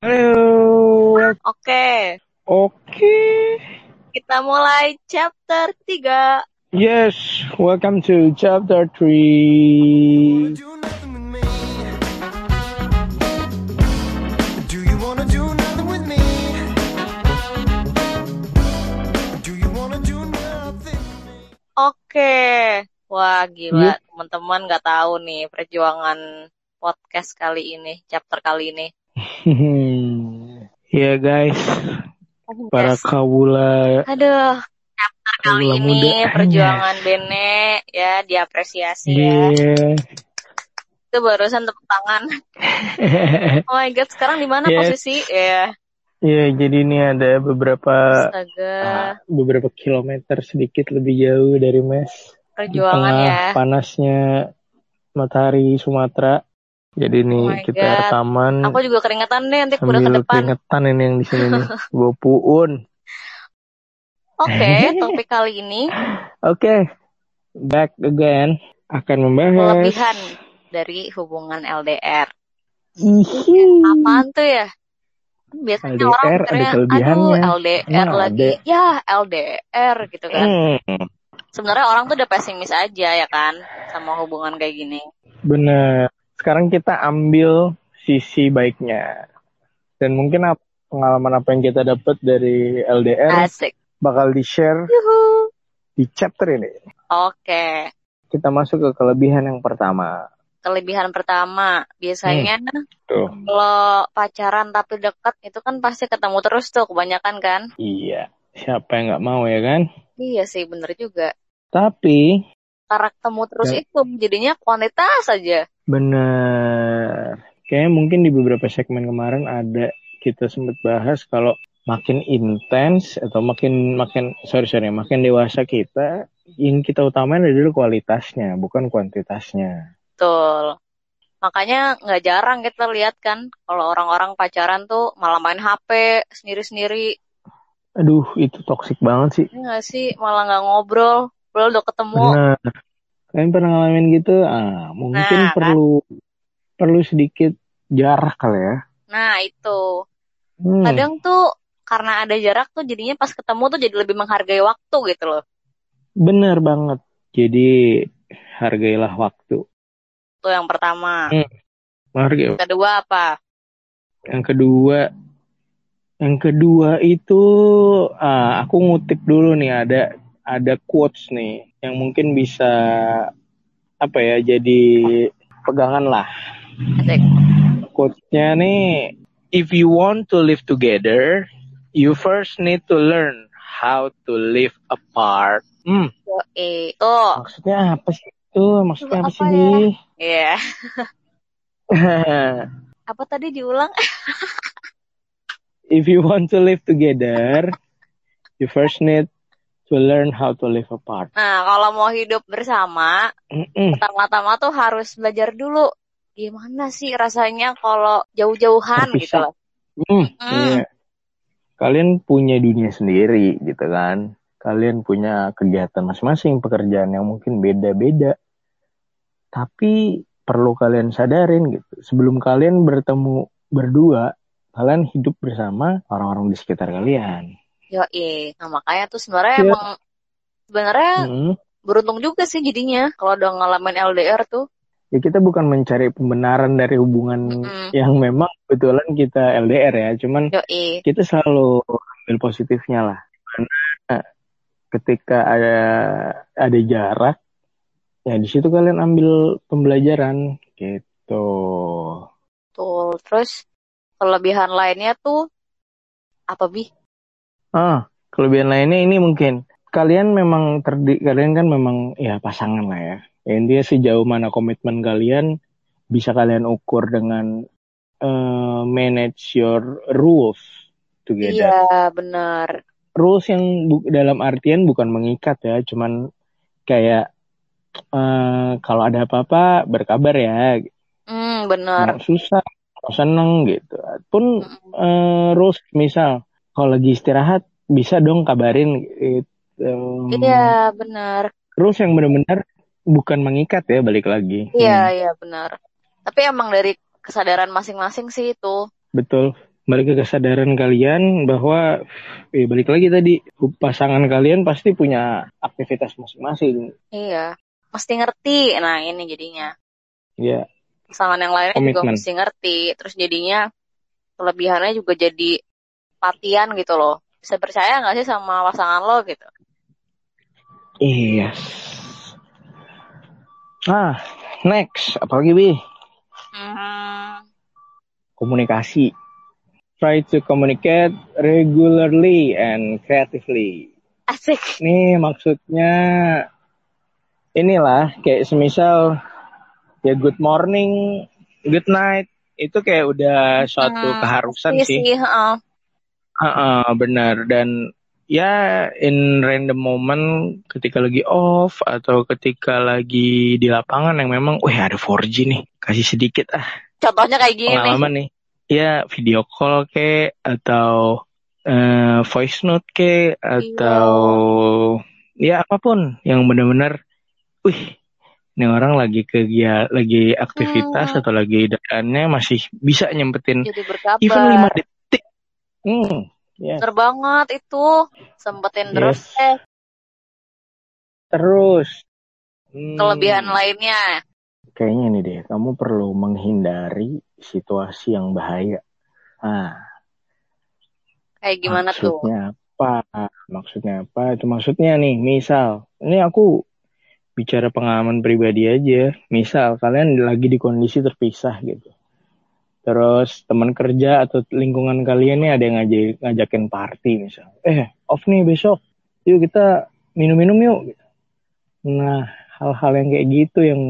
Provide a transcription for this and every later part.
Halo. Oke, Oke. kita mulai chapter 3. Yes, welcome to chapter 3. do nothing with me? Do you wanna do nothing with me? Do you wanna do nothing with me? Oke. Wah, gila. Yep. Teman-teman nggak tahu nih perjuangan podcast kali ini, chapter kali ini. ya guys, para kawula Aduh, chapter kali ini muda. perjuangan Bene ya diapresiasi ya. Yeah. Itu barusan tepuk tangan. Oh my god, sekarang di mana Yes. posisi? Ya, Ya, jadi ini ada beberapa astaga. ah, beberapa kilometer sedikit lebih jauh dari Mes. Perjuangan ya. panasnya matahari Sumatera. Jadi ini Oh kita God. rekaman Aku juga keringetan deh nanti udah ke depan. keringetan ini yang di sini nih. Gue puun. Oke, topik kali ini Oke, back again akan membahas kelebihan dari hubungan LDR. Ihi. Apaan tuh ya? Biasanya LDR orang ada mikirnya, aduh LDR Emang lagi. ada? Ya LDR gitu kan. Hmm, Sebenarnya orang tuh udah pesimis aja ya kan sama hubungan kayak gini. bener. Sekarang kita ambil sisi baiknya. Dan mungkin ap- pengalaman apa yang kita dapat dari LDR Asik. bakal di-share Yuhu. di chapter ini. Oke. Kita masuk ke kelebihan yang pertama. Kelebihan pertama, biasanya Tuh. kalau pacaran tapi deket itu kan pasti ketemu terus tuh kebanyakan kan? Iya, siapa yang nggak mau ya kan? Iya sih, bener juga. Tapi Karena ketemu terus Ya. itu jadinya kuantitas aja. Bener. Kayaknya mungkin di beberapa segmen kemarin ada kita sempat bahas kalau makin intens atau makin makin sorry sorry makin dewasa kita yang kita utamain adalah kualitasnya bukan kuantitasnya. Betul. Makanya nggak jarang kita lihat kan kalau orang-orang pacaran tuh malah main HP sendiri-sendiri. Aduh itu toksik banget sih. Ya nggak sih? Malah nggak ngobrol. Padahal udah ketemu. Bener. Kalian pernah ngalamin gitu? Ah mungkin Nah, kan? perlu perlu sedikit jarak kali ya. Nah itu. Hmm, Kadang tuh karena ada jarak tuh jadinya pas ketemu tuh jadi lebih menghargai waktu gitu loh. bener banget. Jadi hargailah waktu. Tuh yang pertama. Hmm. Hargai Kedua apa? Yang kedua, yang kedua itu ah, aku ngutip dulu nih ada ada quotes nih yang mungkin bisa apa ya jadi pegangan lah. Asik. Quotesnya nih, if you want to live together, you first need to learn how to live apart. Hmm, Yoi. Tuh. maksudnya apa sih itu? Maksudnya apa Apa sih? ya? Iya. Apa tadi diulang? if you want to live together, you first need to learn how to live apart. Nah, kalau mau hidup bersama, pertama-tama tuh harus belajar dulu gimana sih rasanya kalau jauh-jauhan gitu loh. Hmm, Mm. iya. Kalian punya dunia sendiri gitu kan. Kalian punya kegiatan masing-masing, pekerjaan yang mungkin beda-beda. Tapi perlu kalian sadarin gitu. Sebelum kalian bertemu berdua, kalian hidup bersama orang-orang di sekitar kalian. Yoi. Nah, makanya tuh sebenarnya Iya. emang sebenarnya Mm. beruntung juga sih jadinya kalau udah ngalamin LDR tuh. Ya kita bukan mencari pembenaran dari hubungan Mm-mm. yang memang kebetulan kita LDR ya. Cuman Yoi. kita selalu ambil positifnya lah. Karena ketika ada ada jarak, ya di situ kalian ambil pembelajaran gitu. Tuh. Terus kelebihan lainnya tuh apa bi? Ah, kelebihan lainnya ini mungkin kalian memang terdi kalian kan memang ya pasangan lah ya. Ya, Intinya sejauh mana komitmen kalian bisa kalian ukur dengan eh, manage your rules together. Iya bener. rules yang bu- dalam artian bukan mengikat ya, cuman kayak eh, kalau ada apa-apa berkabar ya, Hmm bener. mau susah, seneng gitu. Pun Mm-mm. eh, rules misal kalau lagi istirahat bisa dong kabarin gitu. Iya bener. Rules yang benar-benar bukan mengikat ya balik lagi. Iya Hmm, iya bener. Tapi emang dari kesadaran masing-masing sih itu. betul. balik ke kesadaran kalian bahwa eh, balik lagi tadi pasangan kalian pasti punya aktivitas masing-masing Iya. Mesti ngerti. Nah, ini jadinya. ya Pasangan yang lainnya juga mesti ngerti. Terus jadinya kelebihannya juga jadi patian gitu loh. Bisa percaya nggak sih sama pasangan lo gitu? Yes. Ah, next. Apalagi, Bi? Hmm, Komunikasi. Try to communicate regularly and creatively. asik. Ini maksudnya inilah kayak semisal ya good morning, good night itu kayak udah suatu Hmm, keharusan Iya sih. sih, heeh. Heeh, benar dan ya in random moment ketika lagi off atau ketika lagi di lapangan yang memang, wih ada 4G nih, kasih sedikit ah Contohnya kayak gini pengalaman nih. Ya video call ke atau eh, voice note ke atau ya apa pun yang benar-benar, wih ini orang lagi kegia lagi aktivitas Hmm. atau lagi daannya masih bisa nyempetin even 5 detik. Hmm, ya. Bener banget itu. Sempetin terus Yes. deh Terus hmm, kelebihan lainnya. Kayaknya nih deh, kamu perlu menghindari situasi yang bahaya. Ah, Kayak gimana tuh? maksudnya apa? Maksudnya apa? Itu maksudnya nih, misal, ini aku bicara pengalaman pribadi aja. Misal kalian lagi di kondisi terpisah gitu. Terus teman kerja atau lingkungan kalian nih ada yang ngajak, ngajakin party misal. Eh, off nih besok. Yuk kita minum-minum yuk. Nah, hal-hal yang kayak gitu yang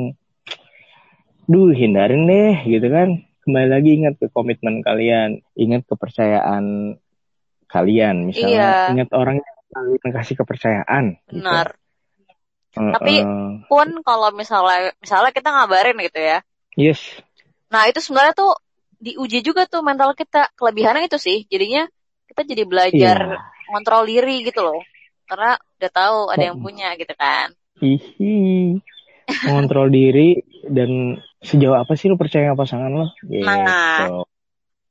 duh hindarin deh gitu kan. Kembali lagi ingat ke komitmen kalian, ingat kepercayaan kalian misalnya Iya. ingat orang yang kalian kasih kepercayaan gitu. Benar. Heeh. Tapi pun kalau misalnya misalnya kita ngabarin gitu ya. yes Nah, itu sebenarnya tuh diuji juga tuh mental kita. Kelebihannya itu sih. Jadinya kita jadi belajar iya ngontrol diri gitu loh. Karena udah tahu ada yang Mm. punya gitu kan. hihi mengontrol diri dan sejauh apa sih lu percaya sama pasangan lo gitu Nah.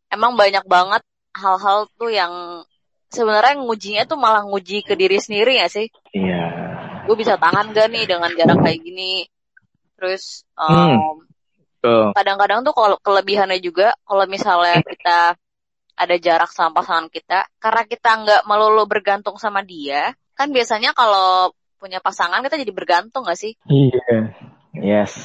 Emang banyak banget hal-hal tuh yang sebenarnya ngujinya tuh malah nguji ke diri sendiri ya sih. iya Gue bisa tahan gak nih dengan jarak kayak gini. Terus Hmm. um, tuh kadang-kadang tuh kalau kelebihannya juga kalau misalnya kita ada jarak sama pasangan kita karena kita nggak melulu bergantung sama dia kan biasanya kalau punya pasangan kita jadi bergantung gak sih? Iya. Yes.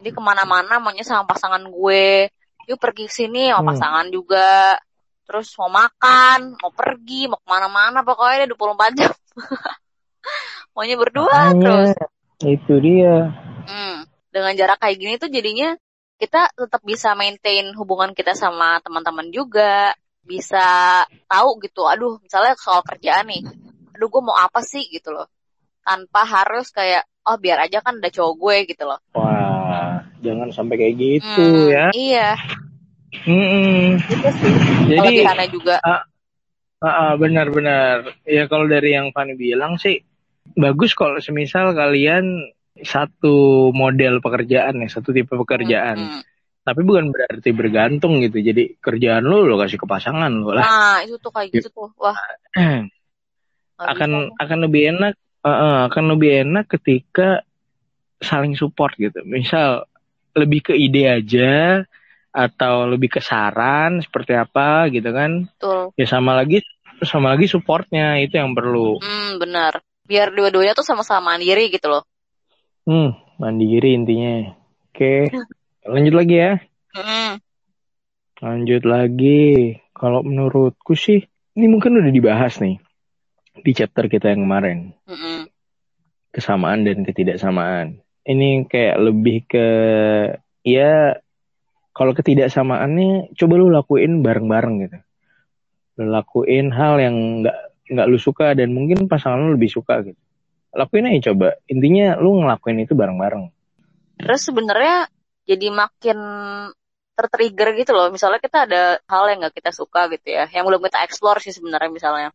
Jadi ke mana-mana maunya sama pasangan gue. Yuk pergi ke sini sama Hmm. pasangan juga. Terus mau makan mau pergi mau ke mana-mana pokoknya dia 24 jam. Maunya berdua terus. Makanya, itu dia. Hmm, dengan jarak kayak gini tuh jadinya kita tetap bisa maintain hubungan kita sama teman-teman juga, bisa tahu gitu. Aduh, misalnya soal kerjaan nih, aduh gue mau apa sih gitu loh, tanpa harus kayak oh biar aja kan ada cowok gue gitu loh. wah jangan sampai kayak gitu Hmm, ya Iya, Mm-mm. itu sih jadi kelebihannya juga. Ah, ah, benar-benar. Ya kalau dari yang Fanny bilang sih bagus kalau semisal kalian satu model pekerjaan ya, satu tipe pekerjaan. Hmm, hmm. Tapi bukan berarti bergantung gitu. Jadi kerjaan lu lo kasih ke pasangan lo lah. Nah itu tuh kayak gitu tuh, wah akan bisa. akan lebih enak eh, akan lebih enak ketika saling support gitu. Misal lebih ke ide aja atau lebih ke saran seperti apa gitu kan. Betul. Ya sama lagi sama lagi supportnya itu yang perlu. Hmm, benar. Biar dua-duanya tuh sama-sama mandiri gitu loh. Hmm, mandiri intinya. Oke, lanjut lagi ya. Hmm, Lanjut lagi. Kalau menurutku sih, ini mungkin udah dibahas nih di chapter kita yang kemarin. hmm. Kesamaan dan ketidaksamaan. Ini kayak lebih ke, ya, kalau ketidaksamaannya, coba lu lakuin bareng-bareng gitu. Lu lakuin hal yang nggak nggak lu suka dan mungkin pasangan lu lebih suka gitu. Lakuin aja coba. Intinya lu ngelakuin itu bareng-bareng. Terus sebenarnya jadi makin tertrigger gitu loh. Misalnya kita ada hal yang nggak kita suka gitu ya, yang belum kita explore sih sebenarnya misalnya.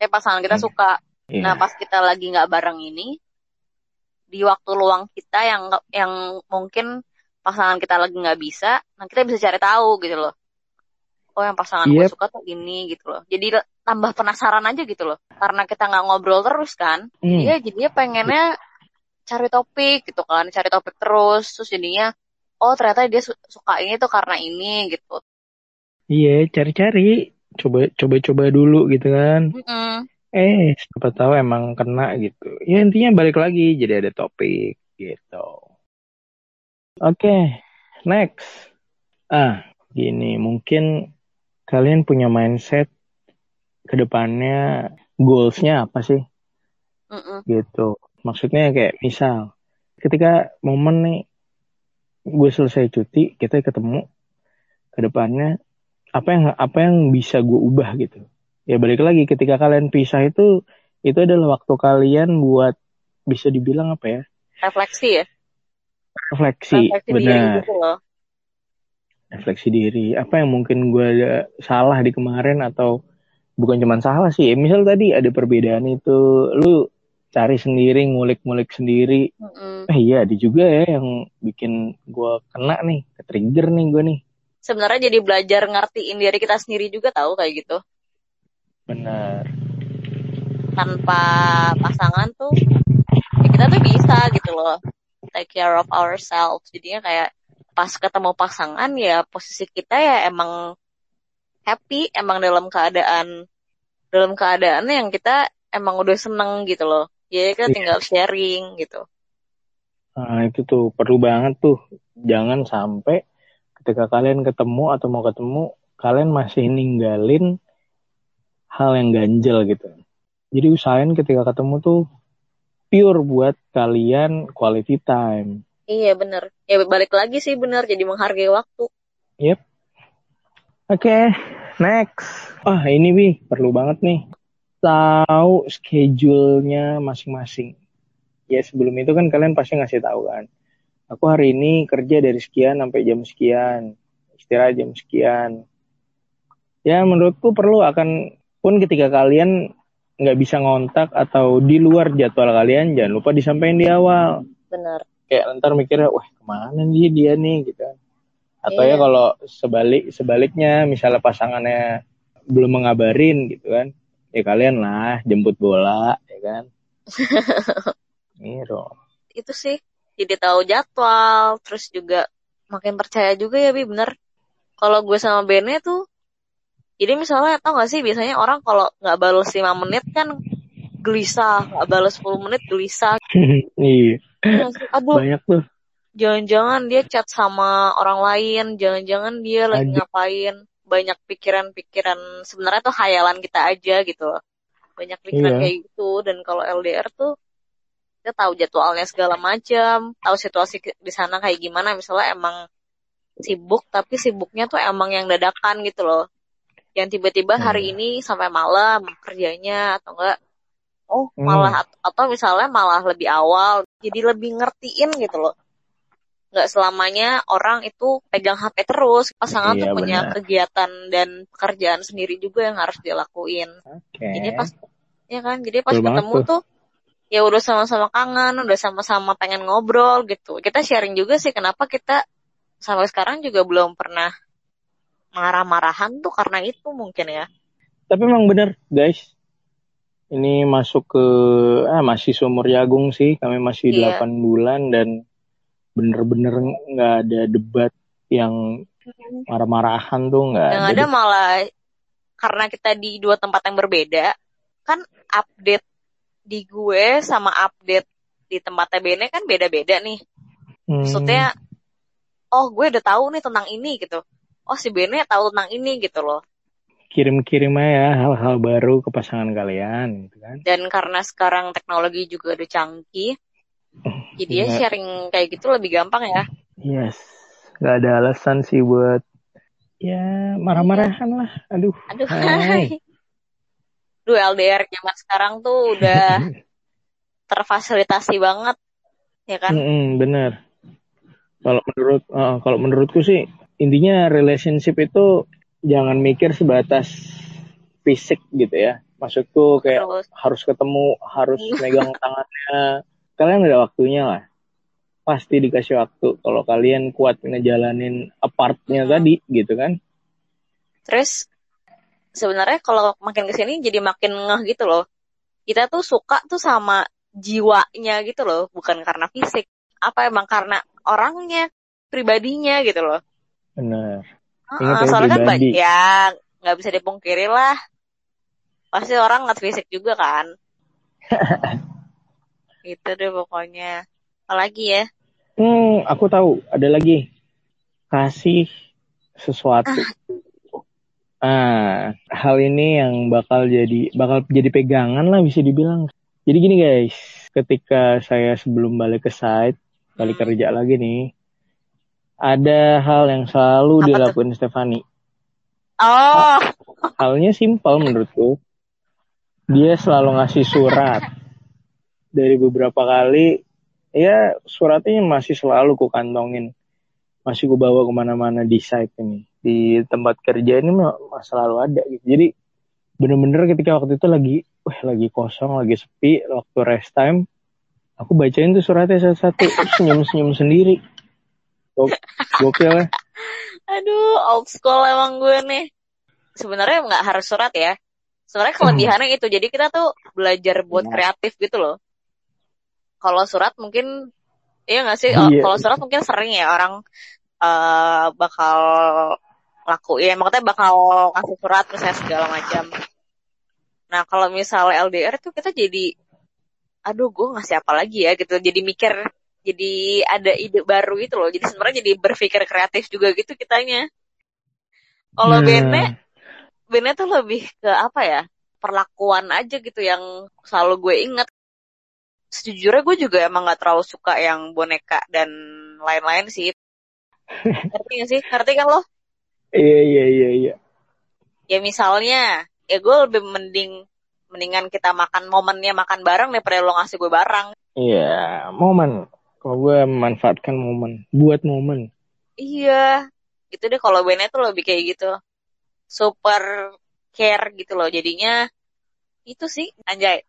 Kayak pasangan kita Hmm. suka. Iya. Nah pas kita lagi nggak bareng ini, di waktu luang kita yang yang mungkin pasangan kita lagi nggak bisa, nah kita bisa cari tahu gitu loh. Oh yang pasangan gue Yep. suka tuh ini gitu loh jadi tambah penasaran aja gitu loh karena kita nggak ngobrol terus kan Hmm. dia jadinya pengennya cari topik gitu kan cari topik terus terus jadinya oh ternyata dia su- suka ini tuh karena ini gitu Iya, cari-cari. Coba coba-coba dulu gitu kan. Mm-mm. Eh, siapa tahu emang kena gitu. Ya intinya balik lagi jadi ada topik gitu. Oke, next. Ah, gini, mungkin kalian punya mindset ke depannya goals-nya apa sih Mm-mm. gitu. Maksudnya kayak misal ketika momen nih gue selesai cuti, kita ketemu ke depannya apa yang apa yang bisa gue ubah gitu. Ya balik lagi ketika kalian pisah itu itu adalah waktu kalian buat bisa dibilang apa ya? refleksi ya Refleksi, refleksi benar. gitu loh Refleksi diri. Apa yang mungkin gue ada salah di kemarin atau bukan cuma salah sih. Misal tadi ada perbedaan itu, lu cari sendiri, ngulik-ngulik sendiri. Mm-mm. Eh iya, ada juga ya yang bikin gue kena nih, ke trigger nih gue nih. sebenarnya jadi belajar ngertiin diri kita sendiri juga tahu kayak gitu Benar. tanpa pasangan tuh ya kita tuh bisa gitu loh take care of ourselves jadinya kayak pas ketemu pasangan ya posisi kita ya emang happy emang dalam keadaan dalam keadaan yang kita emang udah seneng gitu loh jadi kita Iya. tinggal sharing gitu Nah itu tuh perlu banget tuh. Jangan sampai ketika kalian ketemu atau mau ketemu, kalian masih ninggalin hal yang ganjel gitu. Jadi usahain ketika ketemu tuh pure buat kalian quality time. Iya bener ya balik lagi sih bener jadi menghargai waktu Oke, next. Ah ini Wi, perlu banget nih. Tahu schedule-nya masing-masing. Ya sebelum itu kan kalian pasti ngasih tahu kan. Aku hari ini kerja dari sekian sampai jam sekian. Istirahat jam sekian. Ya menurutku perlu akan pun ketika kalian nggak bisa ngontak atau di luar jadwal kalian jangan lupa disampaikan di awal bener kayak ntar mikirnya wah ke mana nih dia nih? Gitu kan. Atau Iya. ya kalau sebalik sebaliknya misalnya pasangannya belum mengabarin gitu kan ya kalian lah jemput bola ya kan. Gitu itu sih jadi tahu jadwal terus juga makin percaya juga ya bi bener. Kalau gue sama Bene tuh jadi misalnya tau gak sih biasanya orang kalau nggak balas 5 menit kan gelisah nggak balas 10 menit gelisah. Iya Iya? Aduh. Banyak tuh. Jangan-jangan dia chat sama orang lain. Jangan-jangan dia lagi Ada. ngapain. Banyak pikiran-pikiran. Sebenarnya tuh hayalan kita aja gitu banyak pikiran Iya. kayak gitu. Dan kalau LDR tuh kita tahu jadwalnya segala macam. Tahu situasi di sana kayak gimana. Misalnya emang sibuk tapi sibuknya tuh emang yang dadakan gitu loh. Yang tiba-tiba hari Hmm. ini sampai malam kerjanya atau enggak oh Hmm. malah at- atau misalnya malah lebih awal jadi lebih ngertiin gitu loh. Nggak selamanya orang itu pegang HP terus pasangan tuh Iya, punya benar. kegiatan dan pekerjaan sendiri juga yang harus dilakuin. Oke. Ini pas ya kan jadi pas Betul banget ketemu tuh. ya udah sama-sama kangen udah sama-sama pengen ngobrol gitu. Kita sharing juga sih kenapa kita sampai sekarang juga belum pernah marah-marahan tuh karena itu mungkin ya. Tapi emang bener guys ini masuk ke ah masih seumur jagung sih. Kami masih Iya. 8 bulan dan bener-bener nggak ada debat yang marah-marahan tuh nggak yang ada ada malah karena kita di dua tempat yang berbeda kan update di gue sama update di tempatnya Bene kan beda-beda nih. Hmm, maksudnya oh gue udah tahu nih tentang ini gitu. Oh si Bene tahu tentang ini gitu loh kirim-kirim aja hal-hal baru ke pasangan kalian gitu kan. Dan karena sekarang teknologi juga udah canggih jadi ya Iya. sharing kayak gitu lebih gampang ya. Yes. Nggak ada alasan sih buat ya marah-marahan lah. Aduh. Aduh. Hai. Duh LDR zaman sekarang tuh udah terfasilitasi banget ya kan? Mm-mm, bener. Kalau menurut eh, kalau menurutku sih intinya relationship itu jangan mikir sebatas fisik gitu ya maksudku kayak terus harus ketemu harus megang tangannya kalian ada waktunya lah pasti dikasih waktu kalau kalian kuat ngejalanin apartnya Hmm. tadi gitu kan Terus sebenarnya kalau makin ke sini jadi makin ngeh gitu loh. Kita tuh suka tuh sama jiwanya gitu loh, bukan karena fisik. Apa emang karena orangnya, pribadinya gitu loh. Bener. Ingat ya, soalnya kan pribadi. banyak ya nggak bisa dipungkiri lah. Pasti orang ngeliat fisik juga kan. gitu deh pokoknya. Apalagi ya? Hmm, aku tahu. Ada lagi. Kasih sesuatu. Ah, hal ini yang bakal jadi bakal jadi pegangan lah bisa dibilang. Jadi gini guys, ketika saya sebelum balik ke site, balik Hmm. kerja lagi nih, ada hal yang selalu Apa tuh? dilakuin Stefani. Oh, Halnya simpel menurutku. Dia selalu ngasih surat. Dari beberapa kali, ya suratnya masih selalu ku kantongin. Masih ku bawa ke mana-mana di site ini. Di tempat kerja ini mah selalu ada gitu. Jadi bener-bener ketika waktu itu lagi, wah lagi kosong, lagi sepi, waktu rest time, aku bacain tuh suratnya satu-satu, senyum-senyum sendiri. Gok- Gokil ya. aduh, old school emang gue nih. Sebenarnya nggak harus surat ya. Sebenarnya kelebihannya itu. Jadi kita tuh belajar buat Iya. kreatif gitu loh. Kalau surat mungkin, iya nggak sih? Oh, Iya. Kalau surat mungkin sering ya orang eh bakal lakuin. Maksudnya bakal ngasih surat misalnya segala macam. Nah kalau misalnya LDR tuh kita jadi, aduh gue ngasih apa lagi ya gitu. Jadi mikir, jadi ada ide baru gitu loh. Jadi sebenarnya jadi berpikir kreatif juga gitu kitanya. Kalau Nah, Bene, Bene tuh lebih ke apa ya? Perlakuan aja gitu yang selalu gue inget. Sejujurnya gue juga emang gak terlalu suka yang boneka dan lain-lain sih. Ngerti gak sih? Ngerti kan lo? Iya, iya, iya, iya. Ya misalnya, ya gue lebih mending mendingan kita makan momennya makan bareng daripada lo ngasih gue barang. Iya, momen. Kalau gue memanfaatkan momen, buat momen. Iya, itu deh kalau Bene tuh lebih kayak gitu. Super care gitu loh. Jadinya itu sih anjay.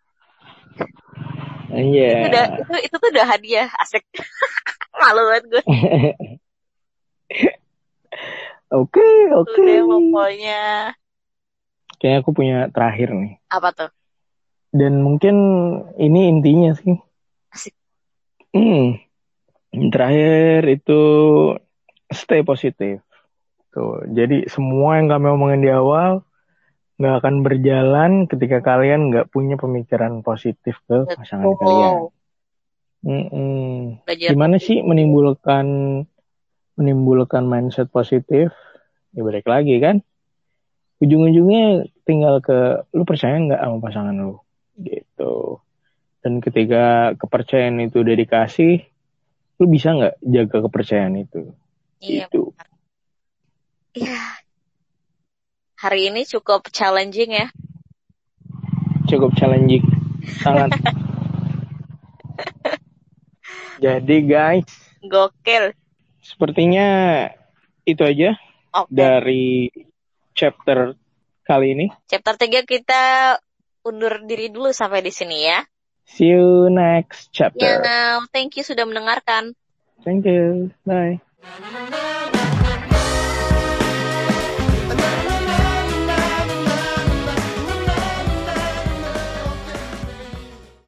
Iya. Itu udah itu itu tuh udah hadiah asik. Malu banget gue. Oke, oke. Pokoknya Kayaknya aku punya terakhir nih. apa tuh? Dan mungkin ini intinya sih. Asik. Hmm. Yang Terakhir itu stay positif. Tuh, jadi semua yang kami omongin di awal nggak akan berjalan ketika kalian nggak punya pemikiran positif ke pasangan kalian. Betul. Mm-mm. Belajar Gimana sih menimbulkan menimbulkan mindset positif? Ya balik lagi kan. Ujung-ujungnya tinggal ke lu percaya nggak sama pasangan lu gitu. Dan ketika kepercayaan itu udah dikasih, lu bisa nggak jaga kepercayaan itu? Iya. Gitu. Iya. Hari ini cukup challenging ya. Cukup challenging, sangat. Jadi guys, Gokil. sepertinya itu aja Oke. dari chapter kali ini. Chapter 3 kita undur diri dulu sampai di sini ya. See you next Ya, chapter. thank you sudah mendengarkan. Thank you. Bye.